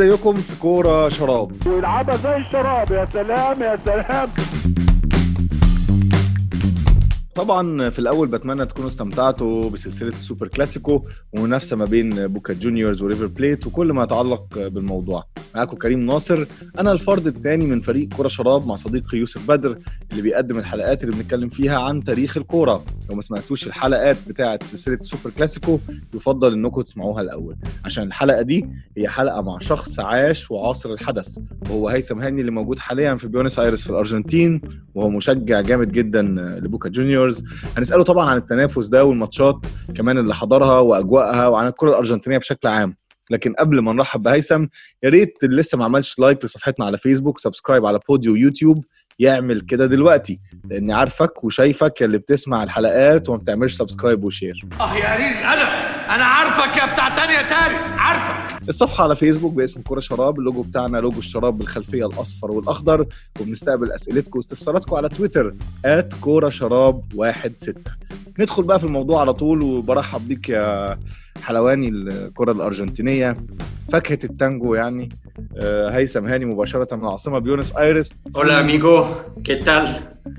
ازيكم في كورة شراب. ويلعبها زي الشراب يا سلام يا سلام. طبعا في الأول بتمنى تكونوا استمتعتوا بسلسلة السوبر كلاسيكو ومنافسة ما بين بوكا جونيورز وريفر بليت وكل ما يتعلق بالموضوع. معاكم كريم ناصر. أنا الفرد الثاني من فريق كوره شراب مع صديقي يوسف بدر اللي بيقدم الحلقات اللي بنتكلم فيها عن تاريخ الكورة. لو ما سمعتوش الحلقات بتاعه سلسلة السوبر كلاسيكو يفضل إنكم تسمعوها الأول. عشان الحلقة دي هي حلقة مع شخص عاش وعاصر الحدث. وهو هيثم هاني اللي موجود حاليا في بيونس ايرس في الأرجنتين وهو مشجع جامد جدا لبوكا جونيورز. هنسأله طبعا عن التنافس ده والماتشات كمان اللي حضرها وأجواءها وعن الكرة الأرجنتينية بشكل عام. لكن قبل ما نرحب بهيثم يا ريت اللي لسه ما عملش like لصفحتنا على فيسبوك subscribe على بوديو يوتيوب يعمل كده دلوقتي لاني عارفك وشايفك اللي بتسمع الحلقات وما بتعملش subscribe و share. آه يا ريت أنا أنا عارفك يا بتاع تانية تالت عارفك. الصفحة على فيسبوك باسم كورة شراب اللوجو بتاعنا لوجو الشراب بالخلفية الأصفر والأخضر وبنستقبل أسئلتكم واستفساراتكم على تويتر at كورة شراب واحد ستة. ندخل بقى في الموضوع على طول وبرحب بيك يا حلواني الكرة الأرجنتينية. فاكهة التانجو يعني آه، هيثم هاني مباشرة من العاصمة بيونس آيرس. Amigo, ¿qué tal?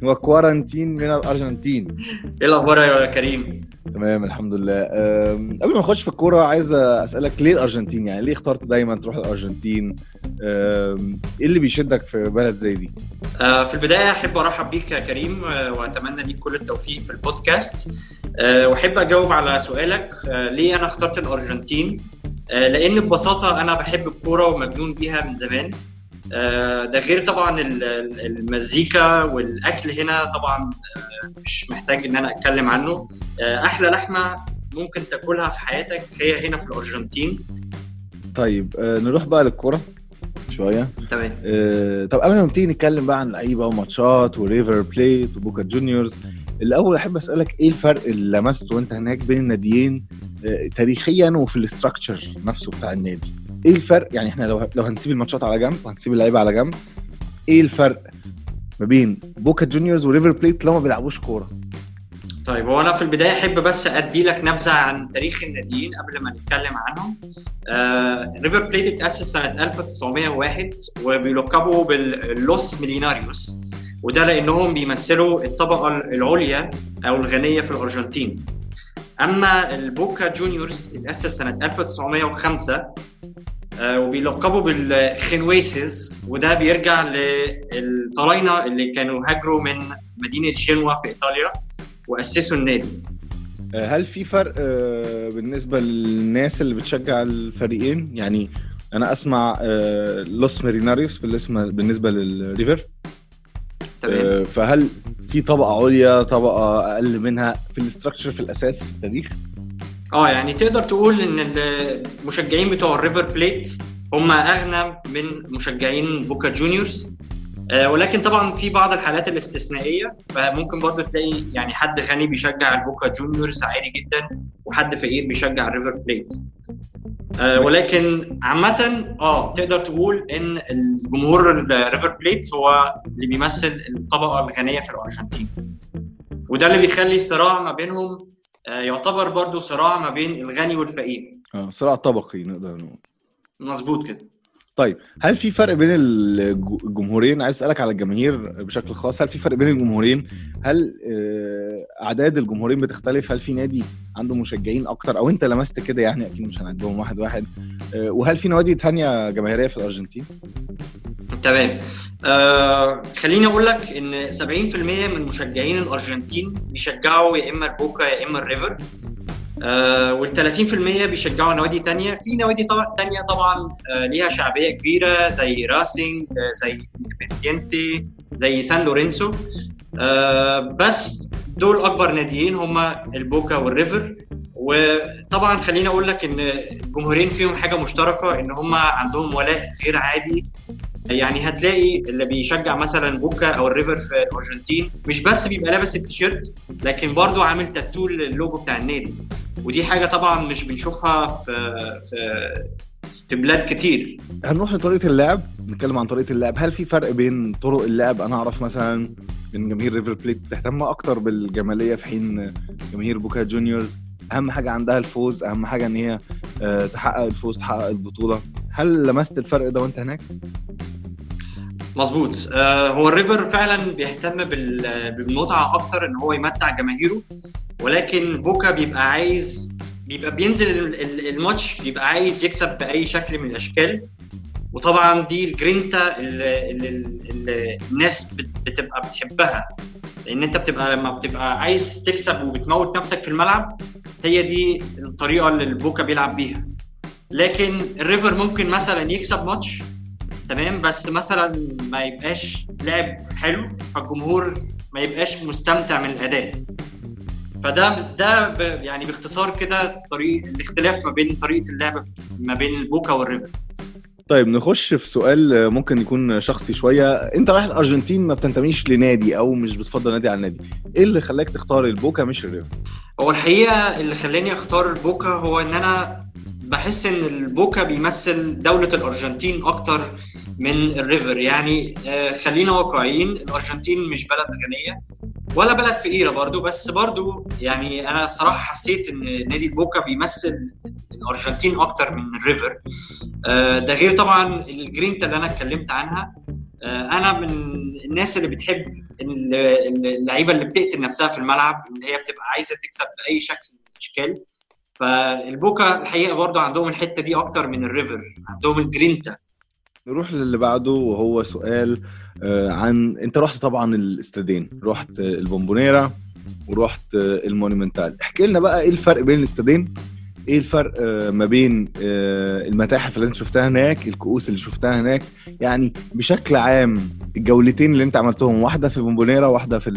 وكوارنتين من الأرجنتين. إيه الأخبار يا كريم؟ تمام الحمد لله. قبل ما نخش في الكورة عايز أسألك ليه الأرجنتين؟ يعني ليه اخترت دايما تروح الأرجنتين؟ أم، إيه اللي بيشدك في بلد زي دي؟ آه في البداية أحب أرحب بيك يا كريم آه وأتمنى ليك كل التوفيق في البودكاست. آه وأحب أجاوب على سؤالك. آه ليه أنا اخترت الأرجنتين؟ آه لأن ببساطة أنا بحب الكورة ومجنون بيها من زمان. ده غير طبعا ال- ال- المزيكا والأكل هنا طبعا مش محتاج إن أنا أتكلم عنه. أحلى لحمة ممكن تاكلها في حياتك هي هنا في الأرجنتين. طيب نروح بقى للكورة شوية. تمام. طب قبل ما نبتدي نتكلم بقى عن لعيبة وماتشات وريفر بليت وبوكا جونيورز الأول أحب أسألك إيه الفرق اللي لمسته وأنت هناك بين الناديين أه، تاريخيا وفي ال structure نفسه بتاع النادي؟ إيه الفرق؟ يعني إحنا لو لو هنسيب الماتشات على جنب وهنسيب اللعيبة على جنب إيه الفرق ما بين بوكا جونيورز وريفر بليت لو ما بيلعبوش كورة؟ طيب هو أنا في البداية أحب بس أدي لك نبذة عن تاريخ الناديين قبل ما نتكلم عنهم. آه، ريفر بليت اتأسس سنة 1901 وبيلقبوا بال Los Millonarios. وده لأنهم بيمثلوا الطبقة العليا أو الغنية في الأرجنتين. أما البوكا جونيورز اتاسس سنة 1905 آه، وبيلقبوا بال Xeneizes وده بيرجع للطلاينة اللي كانوا هاجروا من مدينة جنوا في إيطاليا وأسسوا النادي. أه، هل في فرق أه، بالنسبة للناس اللي بتشجع الفريقين؟ يعني أنا أسمع Los Millonarios بالاسم بالنسبة للريفر. تمام. أه، فهل في طبقة عليا طبقة أقل منها في ال structure في الأساس في التاريخ؟ آه يعني تقدر تقول إن المشجعين بتوع الريفر بليت هم أغنى من مشجعين بوكا جونيورز آه ولكن طبعا في بعض الحالات الاستثنائية فممكن برضه تلاقي يعني حد غني بيشجع البوكا جونيورز عادي جدا وحد فقير بيشجع الريفر بليت آه ولكن عامة آه تقدر تقول إن الجمهور الريفر بليت هو اللي بيمثل الطبقة الغنية في الأرجنتين. وده اللي بيخلي الصراع ما بينهم آه، يعتبر برضو صراع ما بين الغني والفقير. آه صراع طبقي نقدر نقول. مظبوط كده. طيب هل في فرق بين الج- الجمهورين؟ عايز أسألك على الجماهير بشكل خاص هل في فرق بين الجمهورين؟ هل آه، أعداد الجمهورين بتختلف؟ هل في نادي عنده مشجعين أكتر؟ أو أنت لمست كده يعني أكيد مش هنعدهم واحد واحد. آه، وهل في نوادي تانية جماهيرية في الأرجنتين؟ تمام. آه خليني أقول لك إن 70% من مشجعين الأرجنتين بيشجعوا يا إما البوكا يا إما الريفر. وال 30% بيشجعوا نوادي تانية. في نوادي تانية طبعا آه ليها شعبية كبيرة زي راسينج آه زي اندبندينتي زي سان لورينسو آه بس دول أكبر ناديين هما البوكا والريفر. وطبعا خليني أقول لك إن الجمهورين فيهم حاجة مشتركة إن هم عندهم ولاء غير عادي. يعني هتلاقي اللي بيشجع مثلا بوكا أو الريفر في الارجنتين مش بس بيبقى لابس التيشيرت لكن برضه عامل tattoo ال logo بتاع النادي. ودي حاجة طبعا مش بنشوفها في في في بلاد كتير. هنروح لطريقة اللعب نتكلم عن طريقة اللعب. هل في فرق بين طرق اللعب؟ أنا أعرف مثلا إن جماهير ريفر بليت بتهتم أكتر بالجمالية في حين جماهير بوكا جونيورز. أهم حاجة عندها الفوز أهم حاجة إن هي آه، تحقق الفوز تحقق البطولة. هل لمست الفرق ده وأنت هناك؟ مظبوط. آه هو الريفر فعلا بيهتم بال- بالمتعة أكتر إن هو يمتع جماهيره ولكن بوكا بيبقى عايز بيبقى بينزل ال- ال- الماتش بيبقى عايز يكسب بأي شكل من الأشكال. وطبعا دي الجرينتا اللي, اللي, الناس بت- بتبقى بتحبها. لأن أنت بتبقى لما بتبقى عايز تكسب وبتموت نفسك في الملعب هي دي الطريقة اللي البوكا بيلعب بيها. لكن الريفر ممكن مثلا يكسب ماتش تمام بس مثلا ما يبقاش لعب حلو فالجمهور ما يبقاش مستمتع من الأداء. فده ده يعني باختصار كده طريق الاختلاف ما بين طريقة اللعب ما بين البوكا والريفر. طيب نخش في سؤال آه، ممكن يكون شخصي شوية. انت رايح الأرجنتين ما بتنتميش لنادي أو مش بتفضل نادي على نادي. إيه اللي خلاك تختار البوكا مش الريفر هو الحقيقة اللي خلاني أختار البوكا هو إن أنا بحس إن البوكا بيمثل دولة الأرجنتين أكتر من الريفر. يعني آه، خلينا واقعيين الأرجنتين مش بلد غنية ولا بلد فقيرة برضو بس برضو يعني أنا صراحة حسيت إن نادي البوكا بيمثل الأرجنتين أكتر من الريفر. ده غير طبعا الجرينتا اللي أنا اتكلمت عنها. آه، أنا من الناس اللي بتحب ال- ال- اللعيبة اللي بتقتل نفسها في الملعب اللي هي بتبقى عايزة تكسب بأي شكل من الأشكال. فالبوكا الحقيقة برضو عندهم الحتة دي أكتر من الريفر عندهم الجرينتا. نروح للي بعده وهو سؤال آه، عن أنت رحت طبعا الاستادين رحت آه، البومبونيرا ورحت آه، المونومنتال. احكي لنا بقى إيه الفرق بين الاستادين؟ إيه الفرق آه، ما بين آه، المتاحف اللي انت شفتها هناك الكؤوس اللي شفتها هناك؟ يعني بشكل عام الجولتين اللي انت عملتهم واحدة في بومبونيرا واحدة في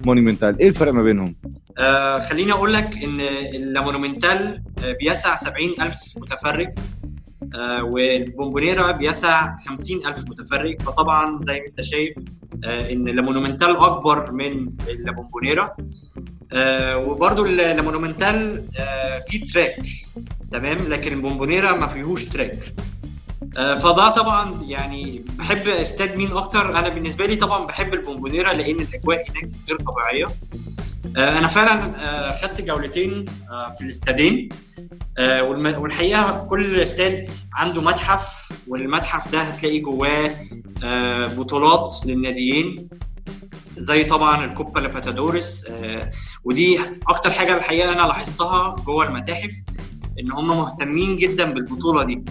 المونومنتال إيه الفرق ما بينهم؟ آه خليني أقول لك ان المونومنتال آه، بيسع 70 ألف متفرج آه والبومبونيرا بيسع 50 ألف متفرج. فطبعا زي ما انت شايف آه ان المونومنتال اكبر من البومبونيرا آه وبرده المونومنتال آه فيه track تمام؟ لكن البومبونيرا ما فيهوش track. آه، فده طبعا يعني بحب استاد مين أكتر؟ أنا بالنسبة لي طبعا بحب البومبونيرا لأن الأجواء هناك غير طبيعية. أنا فعلا خدت جولتين في الاستادين. والحقيقة كل استاد عنده متحف والمتحف ده هتلاقي جواه بطولات للناديين. زي طبعا الكوبا ليبرتادوريس آه، ودي أكتر حاجة الحقيقة أنا لاحظتها جوه المتاحف إن هم مهتمين جدا بالبطولة دي.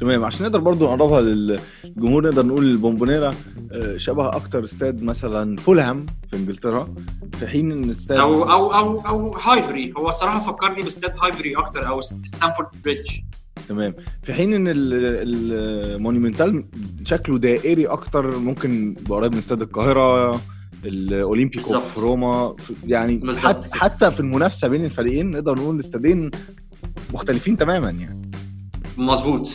تمام. عشان نقدر برضو نقربها للجمهور نقدر نقول البومبونيرا آه، شبه أكتر استاد مثلا فولهام في إنجلترا في حين إن استاد أو أو أو أو هايبري. هو الصراحه فكرني بأستاد هايبري أكتر أو ستامفورد بريدج. تمام. في حين إن ال- المونومنتال شكله دائري أكتر ممكن قريب من استاد القاهرة الاولمبيكو بالظبط. في روما يعني. حتى, حتى في المنافسة بين الفريقين نقدر نقول الاستادين مختلفين تماما يعني. مظبوط.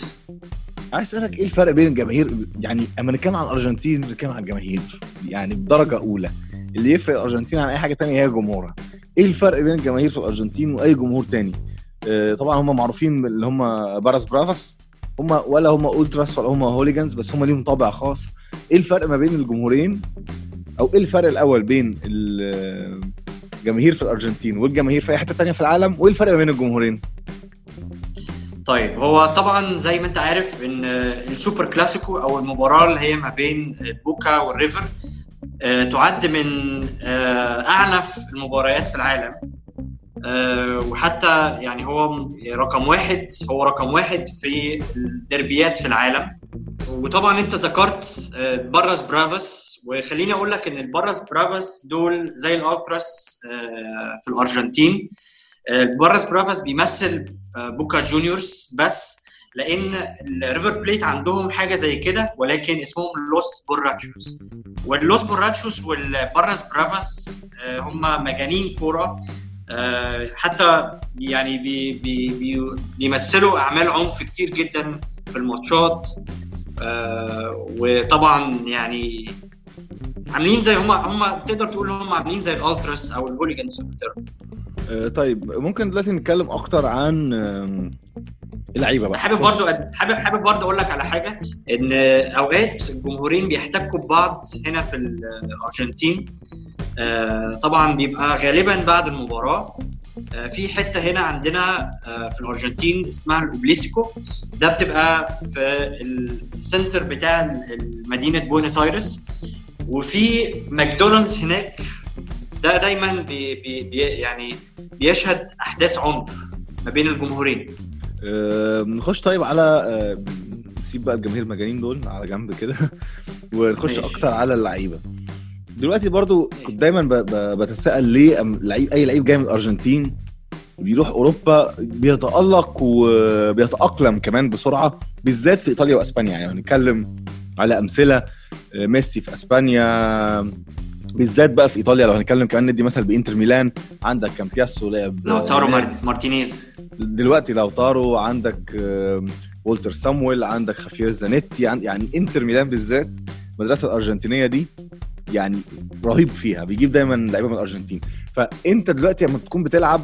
عايز أسألك إيه الفرق بين الجماهير؟ يعني أما نتكلم عن الأرجنتين نتكلم عن الجماهير يعني بدرجة أولى. اللي يفرق الأرجنتين عن أي حاجة تانية هي جمهورها إيه الفرق بين الجماهير في الأرجنتين وأي جمهور تاني؟ آه، طبعا هم معروفين اللي هم barras bravas هم ولا هم ultras ولا هم hooligans بس هم ليهم طابع خاص. إيه الفرق ما بين الجمهورين أو إيه الفرق الأول بين الجماهير في الأرجنتين والجماهير في أي حتة تانية في العالم؟ وإيه الفرق بين الجمهورين؟ طيب هو طبعا زي ما أنت عارف إن السوبر كلاسيكو أو المباراة اللي هي ما بين بوكا والريفر آه، تعد من آه، أعنف المباريات في العالم. وحتى يعني هو رقم واحد هو رقم واحد في الدربيات في العالم. وطبعا أنت ذكرت آه، barras bravas وخليني أقول لك إن ال barras bravas دول زي الألتراس آه، في الأرجنتين. آه، barras bravas بيمثل آه، بوكا جونيورز بس لأن الريفر بليت عندهم حاجة زي كده ولكن اسمهم لوس بوراتشوس واللوس بوراتشوس وال barras bravas آه، هم مجانين كورة. آه، حتى يعني بي بي بي بيمثلوا أعمال عنف كتير جدا في الماتشات. آه، وطبعا يعني عاملين زي هم هم تقدر تقول هم عاملين زي الألتراس أو الهوليجانز في إنجلترا. آه، طيب ممكن دلوقتي نتكلم أكتر عن اللعيبة بقى. حابب برضو حابب حابب برضو أقول لك على حاجة إن أوقات الجمهورين بيحتكوا ببعض هنا في الارجنتين آه، طبعا بيبقى غالبا بعد المباراة. آه، في حتة هنا عندنا آه، في الأرجنتين اسمها الأوبليسكو. ده بتبقى في ال center بتاع مدينة بوينس آيرس. وفي ماكدونالدز هناك. ده دايما بي بي يعني بيشهد أحداث عنف ما بين الجمهورين. آه، نخش طيب على آه، نسيب بقى الجماهير المجانين دول على جنب كده. ونخش. أكتر على اللعيبة. دلوقتي برضو كنت دايما بتساءل ليه لعيب أي لعيب جاي من الأرجنتين بيروح أوروبا بيتألق وبيتاقلم كمان بسرعة بالذات في إيطاليا وإسبانيا. يعني هنتكلم على أمثلة آه، ميسي في إسبانيا بالذات بقى في إيطاليا. لو هنتكلم كمان ندي مثل بإنتر ميلان عندك كامبياسو لعب لوتارو هناك. مار- مارتينيز. دلوقتي لوتارو عندك والتر سامويل عندك خافير زانيتي عن- يعني إنتر ميلان بالذات المدرسة الأرجنتينية دي. يعني رهيب فيها بيجيب دايما لعيبة من الأرجنتين. فإنت دلوقتي لما بتكون بتلعب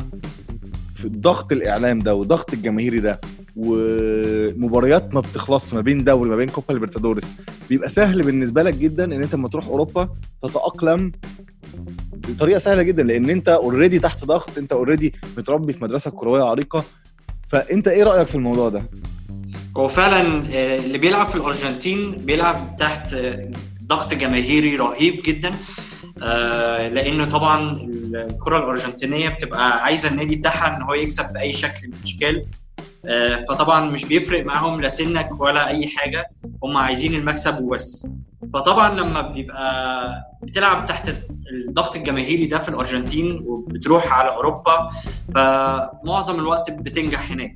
في ضغط الإعلام ده وضغط الجماهيري ده ومباريات ما بتخلصش ما بين دوري ما بين كوبا ليبرتادوريس بيبقى سهل بالنسبة لك جدا إن أنت لما تروح أوروبا تتأقلم بطريقة سهلة جدا لأن أنت already تحت ضغط أنت already متربي في مدرسة كروية عريقة. فأنت إيه رأيك في الموضوع ده؟ هو فعلا آه، اللي بيلعب في الأرجنتين بيلعب تحت آه، ضغط جماهيري رهيب جدا آه، لأنه طبعا الكرة الأرجنتينية بتبقى عايزة النادي بتاعها إن هو يكسب بأي شكل من الأشكال آه، فطبعا مش بيفرق معاهم لا سنك ولا أي حاجة هم عايزين المكسب وبس. فطبعا لما بيبقى بتلعب تحت الضغط الجماهيري ده في الأرجنتين وبتروح على أوروبا فمعظم الوقت بتنجح هناك.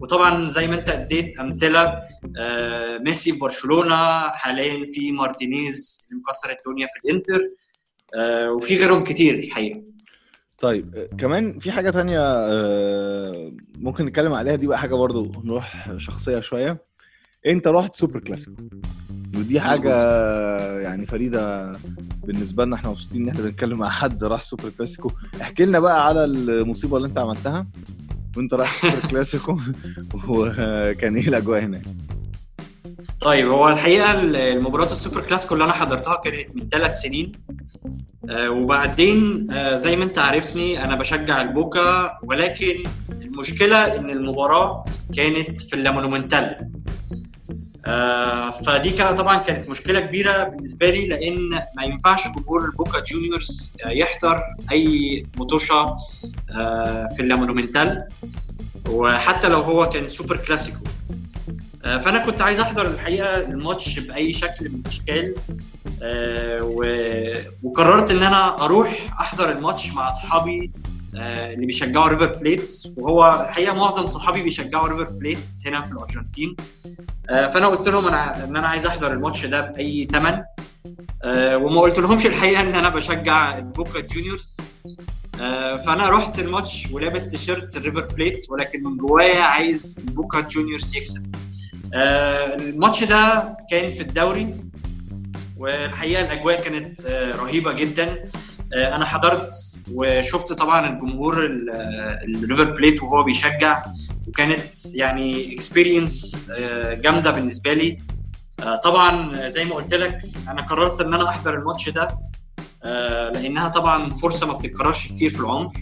وطبعا زي ما انت اديت أمثلة آه، ميسي في برشلونة حاليا في مارتينيز اللي مكسر الدنيا في الإنتر آه، وفي غيرهم كتير الحقيقة. طيب آه، كمان في حاجة تانية ممكن نتكلم عليها دي بقى حاجة برضو نروح شخصية شوية. انت رحت سوبر كلاسيكو. ودي حاجة يعني فريدة بالنسبة لنا إحنا مبسوطين إن إحنا بنتكلم مع حد راح سوبر كلاسيكو. احكي لنا بقى على المصيبة اللي انت عملتها. وانت رايح سوبر كلاسيكو وكان إيه الأجواء هناك؟ طيب هو الحقيقة المباراه السوبر كلاسيكو اللي أنا حضرتها كانت من ثلاث سنين. آه، وبعدين آه، زي ما أنت عارفني أنا بشجع البوكا ولكن المشكلة إن المباراة كانت في اللامونومنتال آه، فدي كانت طبعا كانت مشكلة كبيرة بالنسبة لي لأن ما ينفعش جمهور البوكا جونيورز آه، يحضر أي ماتش آه، في اللامونومنتال وحتى لو هو كان سوبر كلاسيكو. فأنا كنت عايز أحضر الحقيقة الماتش بأي شكل من الأشكال وقررت إن أنا أروح أحضر الماتش مع أصحابي اللي بيشجعوا ريفر بليت وهو الحقيقة معظم صحابي بيشجعوا ريفر بليت هنا في الأرجنتين. آه، فأنا قلت لهم أنا إن أنا عايز أحضر الماتش ده بأي ثمن وما قلت لهمش الحقيقة إن أنا بشجع البوكا جونيورز آه، فأنا رحت الماتش ولابس تيشيرت الريفر بليت ولكن من جوايا عايز البوكا جونيورز يكسب. آه، الماتش ده كان في الدوري والحقيقة الأجواء كانت آه، رهيبة جدا. آه، أنا حضرت وشفت طبعا الجمهور ال- آه، الريفر بليت وهو بيشجع وكانت يعني experience جامدة بالنسبة لي. آه، طبعا زي ما قلت لك أنا قررت إن أنا أحضر الماتش ده آه، لأنها طبعا فرصة ما بتتكررش كتير في العمر.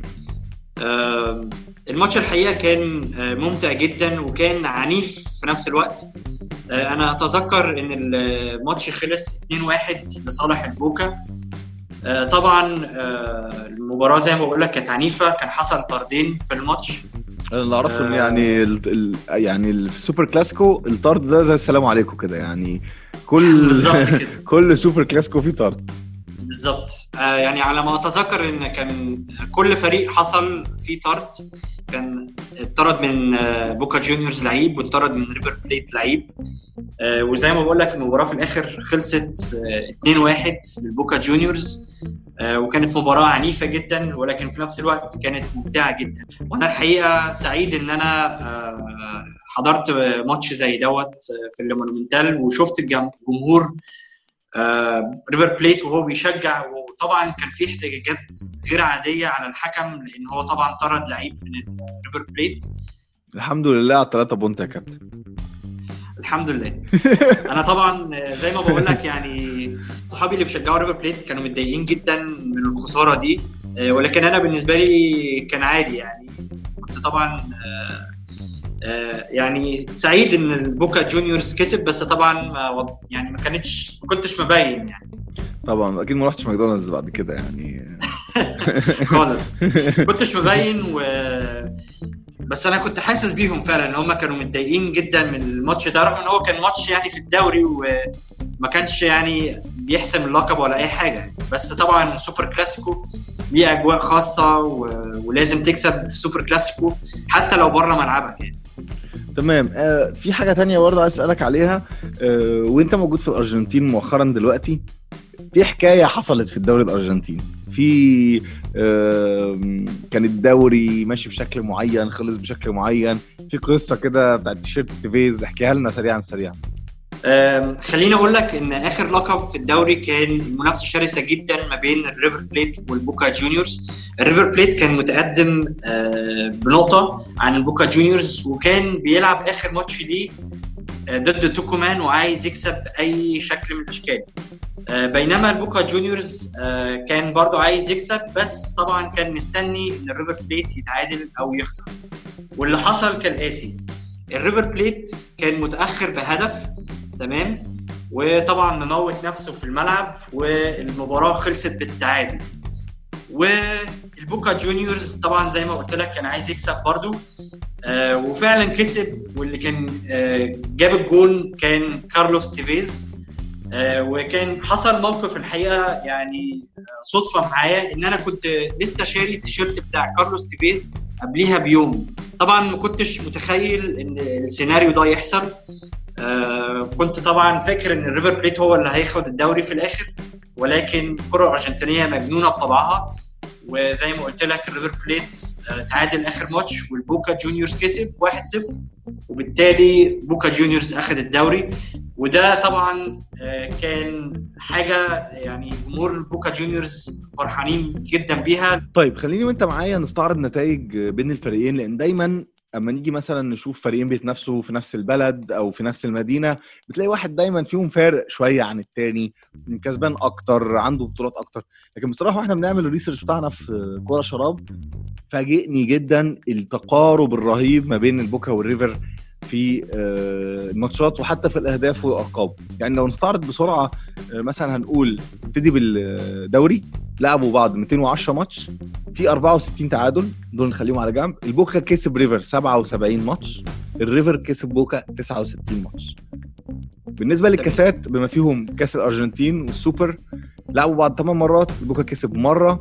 آه، الماتش الحقيقة كان آه، ممتع جدا وكان عنيف في نفس الوقت. آه، أنا أتذكر إن الماتش خلص 2-1 لصالح البوكا. آه، طبعا آه، المباراة زي ما بقول لك كانت عنيفة. كان حصل طردين في الماتش. أنا اللي أعرفه إن آه. يعني ال... ال... يعني السوبر كلاسيكو الطرد ده زي السلام عليكم كده يعني كل كل سوبر كلاسيكو فيه طرد. بالظبط. آه يعني على ما أتذكر إن كان كل فريق حصل فيه طرد. كان اتطرد من آه، بوكا جونيورز لعيب واتطرد من ريفر بليت لعيب. آه وزي ما بقول لك المباراة في الآخر خلصت آه 2-1 للبوكا جونيورز. آه وكانت مباراة عنيفة جدا ولكن في نفس الوقت كانت ممتعة جدا. وأنا الحقيقة سعيد أنا آه حضرت ماتش زي دوت آه، في المونومنتال وشفت الجم- الجمهور آه، ريفر بليت وهو بيشجع وطبعا كان في احتجاجات غير عادية على الحكم لأن هو طبعا طرد لعيب من ريفر بليت الحمد لله على الثلاثة point يا كابتن. الحمد لله. أنا طبعا آه، زي ما بقول لك يعني صحابي اللي بيشجعوا ريفر بليت كانوا متضايقين جدا من الخسارة دي آه، ولكن أنا بالنسبة لي كان عادي يعني. كنت طبعا آه، آه، يعني سعيد إن البوكا جونيورز كسب بس طبعا ما يعني ما كانتش ما كنتش مبين يعني. طبعا أكيد ما رحتش ماكدونالدز بعد كده يعني. خالص. كنتش مبين و بس أنا كنت حاسس بيهم فعلا إن هم كانوا متضايقين جدا من الماتش ده رغم إن هو كان ماتش يعني في الدوري وما كانش يعني بيحسم اللقب ولا أي حاجة. بس طبعا سوبر كلاسيكو ليه أجواء خاصة و... ولازم تكسب في سوبر كلاسيكو حتى لو بره ملعبك يعني. تمام. آه في حاجة تانية برضه عايز أسألك عليها. آه وأنت موجود في الأرجنتين مؤخرا دلوقتي في حكاية حصلت في الدوري الأرجنتيني. في آه كان الدوري ماشي بشكل معين خلص بشكل معين. في قصة كده بتاعت تيشيرت تيفيز احكيها لنا سريعا سريعا. خليني أقول لك إن آخر لقب في الدوري كان المنافسة شرسه جدا ما بين الريفر بليت والبوكا جونيورز الريفر بليت كان متقدم بنقطة عن البوكا جونيورز وكان بيلعب آخر ماتش ليه آه، ضد توكومان وعايز يكسب بأي شكل من الأشكال. آه، بينما البوكا جونيورز آه، كان برضو عايز يكسب بس طبعا كان مستني إن الريفر بليت يتعادل أو يخسر. واللي حصل كالآتي الريفر بليت كان متأخر بهدف تمام؟ وطبعا مموت نفسه في الملعب والمباراة خلصت بالتعادل. والبوكا جونيورز طبعا زي ما قلت لك كان عايز يكسب برضو. آه وفعلا كسب واللي كان آه جاب الجون كان كارلوس تيفيز. آه وكان حصل موقف الحقيقة يعني آه، صدفة معايا إن أنا كنت لسه شاري التيشيرت بتاع كارلوس تيفيز قبليها بيوم. طبعا ما كنتش متخيل إن السيناريو ده يحصل. آه كنت طبعا فاكر إن الريفر بليت هو اللي هياخد الدوري في الآخر ولكن الكره الارجنتينيه مجنونة بطبعها وزي ما قلت لك الريفر بليت آه تعادل آخر ماتش والبوكا جونيورز كسب 1-0 وبالتالي بوكا جونيورز اخذ الدوري. وده طبعا آه كان حاجة يعني جمهور بوكا جونيورز فرحانين جدا بيها. طيب خليني وأنت معايا نستعرض نتائج بين الفريقين لأن دايما أما نيجي مثلا نشوف فريقين بيتنافسوا في نفس البلد أو في نفس المدينة بتلاقي واحد دايما فيهم فارق شوية عن التاني كسبان أكتر عنده بطولات أكتر. لكن بصراحة وإحنا بنعمل ال research بتاعنا في كورة شراب فاجئني جدا التقارب الرهيب ما بين البوكا والريفر في آه، الماتشات وحتى في الأهداف والارقام يعني لو نستعرض بسرعة آه، مثلا هنقول نبتدي بالدوري. لعبوا بعض 210 ماتش في 64 تعادل دول نخليهم على جنب. البوكا كسب ريفر 77 ماتش الريفر كسب بوكا 69 ماتش. بالنسبة للكاسات بما فيهم كاس الأرجنتين والسوبر لعبوا بعض 8 مرات البوكا كسب مرة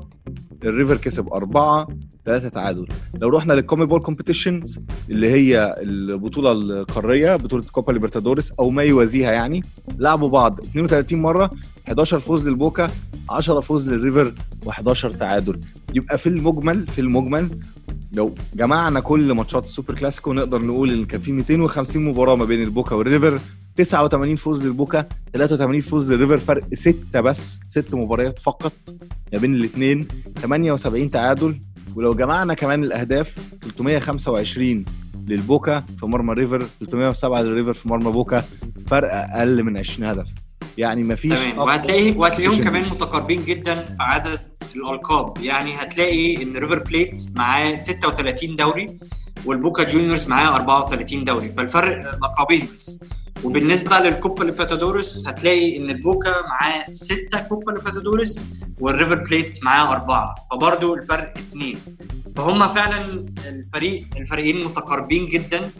الريفر كسب أربعة ثلاثة تعادل. لو رحنا لل CONMEBOL competitions اللي هي البطولة القارية بطولة كوبا ليبرتادوريس أو ما يوازيها يعني لعبوا بعض 32 مرة 11 فوز للبوكا 10 فوز للريفر و11 تعادل. يبقى في المجمل في المجمل لو جمعنا كل ماتشات السوبر كلاسيكو نقدر نقول إن كان في 250 مباراة ما بين البوكا والريفر. 89 فوز للبوكا 83 فوز للريفر فرق 6 بس 6 مباريات فقط ما بين الاثنين 78 تعادل ولو جمعنا كمان الأهداف 325 للبوكا في مرمى الريفر 307 للريفر في مرمى بوكا فرق أقل من 20 هدف. يعني مفيش تمام. أقوى وهتلاقي وهتلاقيهم. كمان متقاربين جدا في عدد الألقاب. يعني هتلاقي إن ريفر بليت معاه 36 دوري والبوكا جونيورز معاه 34 دوري. فالفرق لقبين بس. وبالنسبة للكوبا ليبرتادوريس هتلاقي إن البوكا معاه 6 كوبا ليبرتادوريس والريفر بليت معاه أربعة فبرضه الفرق اثنين فهم فعلا الفريق الفريقين متقاربين جدا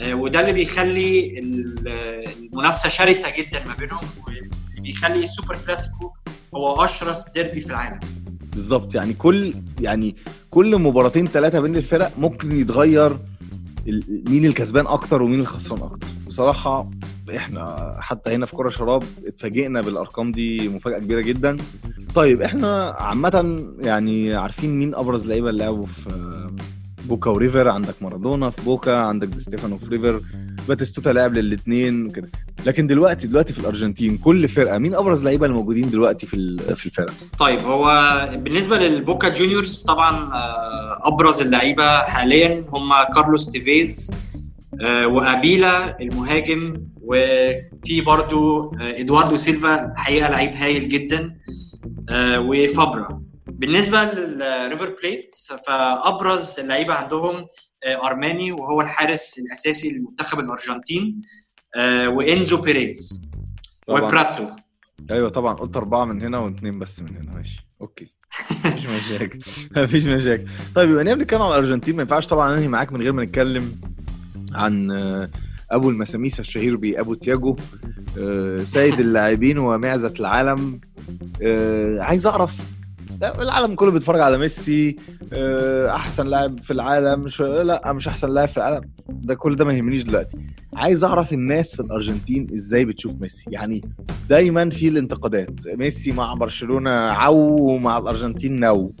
آه، وده اللي بيخلي ال- المنافسة شرسة جدا ما بينهم واللي بيخلي السوبر كلاسيكو هو أشرس ديربي في العالم. بالظبط. يعني كل يعني كل مباراتين ثلاثة بين الفرق ممكن يتغير مين الكسبان أكتر ومين الخسران أكتر. بصراحة إحنا حتى هنا في كرة شراب اتفاجئنا بالأرقام دي مفاجأة كبيرة جدا. طيب إحنا عامة يعني عارفين مين أبرز لعيبة اللي لعبوا في بوكا وريفر؟ عندك مارادونا في بوكا عندك دي ستيفانو في ريفر باتيستوتا لعب للاثنين كده لكن دلوقتي دلوقتي في الأرجنتين كل فرقة مين أبرز لعيبة الموجودين دلوقتي في في الفرقة؟ طيب هو بالنسبة للبوكا جونيورز طبعا آه، أبرز اللعيبة حاليا هم كارلوس تيفيز وأبيلا المهاجم وفي برضو آه، إدواردو سالفيو الحقيقة لعيب هايل جدا آه، وفابرا. بالنسبة للريفر بليت فأبرز اللعيبة عندهم آه، أرماني وهو الحارس الأساسي لمنتخب الأرجنتين آه، وإنزو بيريز. وبراتو. أيوه طبعا قلت أربعة من هنا واثنين بس من هنا ماشي. okay. مفيش مشاكل. مفيش مشاكل. طيب يبقى إننا بنتكلم عن الأرجنتين. ما ينفعش طبعا أنهي معاك من غير ما نتكلم. عن آه، أبو المساميس الشهير بأبو تياجو آه، سيد اللاعبين ومعزة العالم. آه، عايز أعرف العالم كله بيتفرج على ميسي أحسن لاعب في العالم مش لا مش أحسن لاعب في العالم. ده كل ده ما يهمنيش دلوقتي. عايز اعرف الناس في الارجنتين إزاي بتشوف ميسي. يعني دايما في الانتقادات. ميسي مع برشلونة عو ومع الأرجنتين no.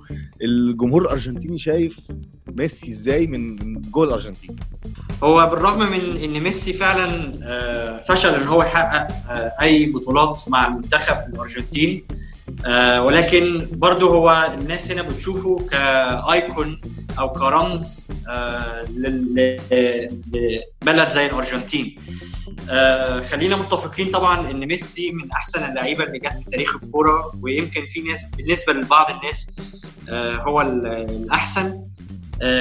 الجمهور الأرجنتيني شايف ميسي إزاي من جوه الأرجنتين؟ هو بالرغم من إن ميسي فعلا آه، فشل إن هو يحقق آه، أي بطولات مع المنتخب الأرجنتين آه، ولكن برضه هو الناس هنا بتشوفه كأيكون أو كرمز آه، لبلد زي الأرجنتين. آه، خلينا متفقين طبعا إن ميسي من أحسن اللعيبة اللي جت في تاريخ الكورة ويمكن في ناس بالنسبة لبعض الناس آه، هو ال- الأحسن.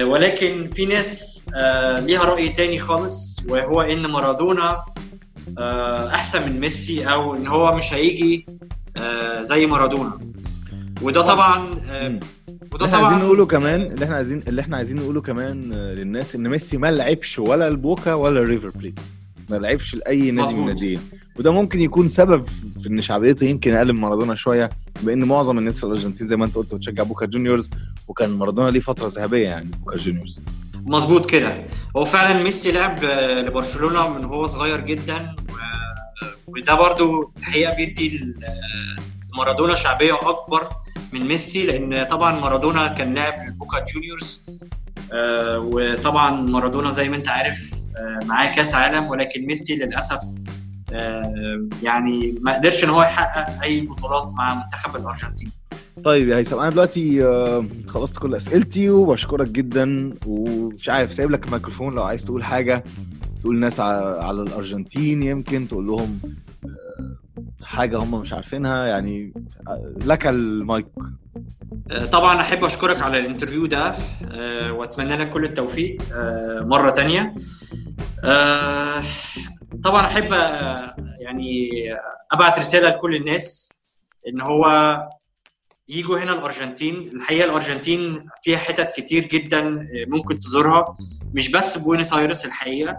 ولكن في ناس ليها رأي تاني خالص وهو إن مارادونا أحسن من ميسي أو إن هو مش هيجي زي مارادونا. وده طبعا. وده اللي إحنا عايزين طبعا نقوله كمان اللي إحنا عايزين اللي إحنا عايزين نقوله كمان آه، للناس إن ميسي ما لعبش ولا البوكا ولا الريفر بليت. ما لعبش لأي نادي من. الناديين. وده ممكن يكون سبب في إن شعبيته يمكن أقل من مارادونا شوية بإن معظم الناس في الأرجنتين زي ما أنت قلت بتشجع بوكا جونيورز وكان مارادونا ليه فترة ذهبية يعني بوكا جونيورز. مظبوط كده. هو فعلا ميسي لعب آه، لبرشلونة من هو صغير جدا و- وده برضو الحقيقة بيدي مارادونا شعبية أكبر من ميسي لأن طبعا مارادونا كان لاعب لبوكا جونيورز آه، وطبعا مارادونا زي ما أنت عارف آه، معاه كأس عالم ولكن ميسي للأسف آه، يعني ما قدرش إن هو يحقق أي بطولات مع منتخب الأرجنتين. طيب يا هيثم أنا دلوقتي خلصت كل أسئلتي وبشكرك جدا ومش عارف سايب لك الميكروفون لو عايز تقول حاجة تقول ناس على الأرجنتين يمكن تقول لهم حاجة هم مش عارفينها يعني لك المايك. طبعا أحب أشكرك على ال interview ده آه، وأتمنى لك كل التوفيق آه، مرة تانية. آه، طبعا أحب يعني أبعت رسالة لكل الناس إن هو يجوا هنا الأرجنتين. الحقيقة الأرجنتين فيها حتت كتير جدا ممكن تزورها. مش بس بوينس آيرس الحقيقة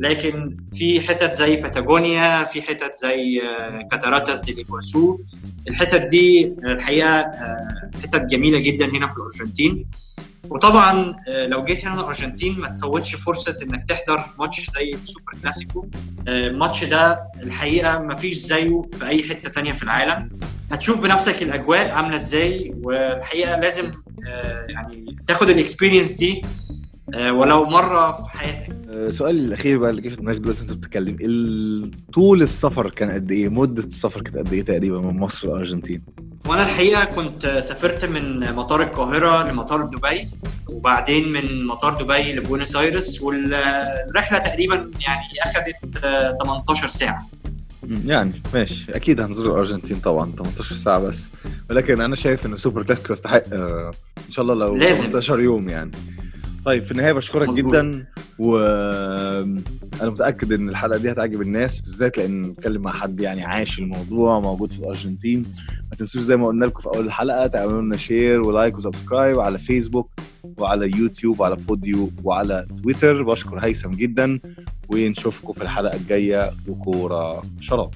لكن في حتت زي باتاجونيا في حتت زي كاتاراتاس دي إجوازو الحتت دي الحقيقة آه، حتت جميلة جدا هنا في الأرجنتين. وطبعا آه، لو جيت هنا الأرجنتين ما تفوتش فرصة إنك تحضر ماتش زي السوبر كلاسيكو. آه، الماتش ده الحقيقة ما فيش زيه في أي حتة تانية في العالم. هتشوف بنفسك الأجواء عاملة إزاي والحقيقة لازم يعني تاخد ال experience دي. ولو مرة في حياتك. آه، سؤالي الأخير بقى اللي جه في دماغي دلوقتي انت بتتكلم. طول السفر كان قد إيه؟ مدة السفر كانت قد إيه تقريبا من مصر للارجنتين وأنا الحقيقة كنت سافرت من مطار القاهرة لمطار دبي وبعدين من مطار دبي لبوينس آيرس والرحلة تقريبا يعني اخذت آه، 18 ساعه يعني ماشي. أكيد هنزور الأرجنتين طبعا 18 ساعة بس. ولكن أنا شايف إن سوبر كلاسيكو يستحق آه، إن شاء الله لو لازم. 18 يوم يعني. طيب في النهاية بشكرك مظبوط. جدا وأنا متأكد إن الحلقة دي هتعجب الناس بالذات لأن نتكلم مع حد يعني عاش الموضوع موجود في الأرجنتين. ما تنسوش زي ما قلنا لكم في أول الحلقة تعملوا لنا share و like و subscribe على فيسبوك وعلى يوتيوب وعلى بوديو وعلى تويتر بشكر هيثم جدا ونشوفكم في الحلقة الجاية وكوره شراب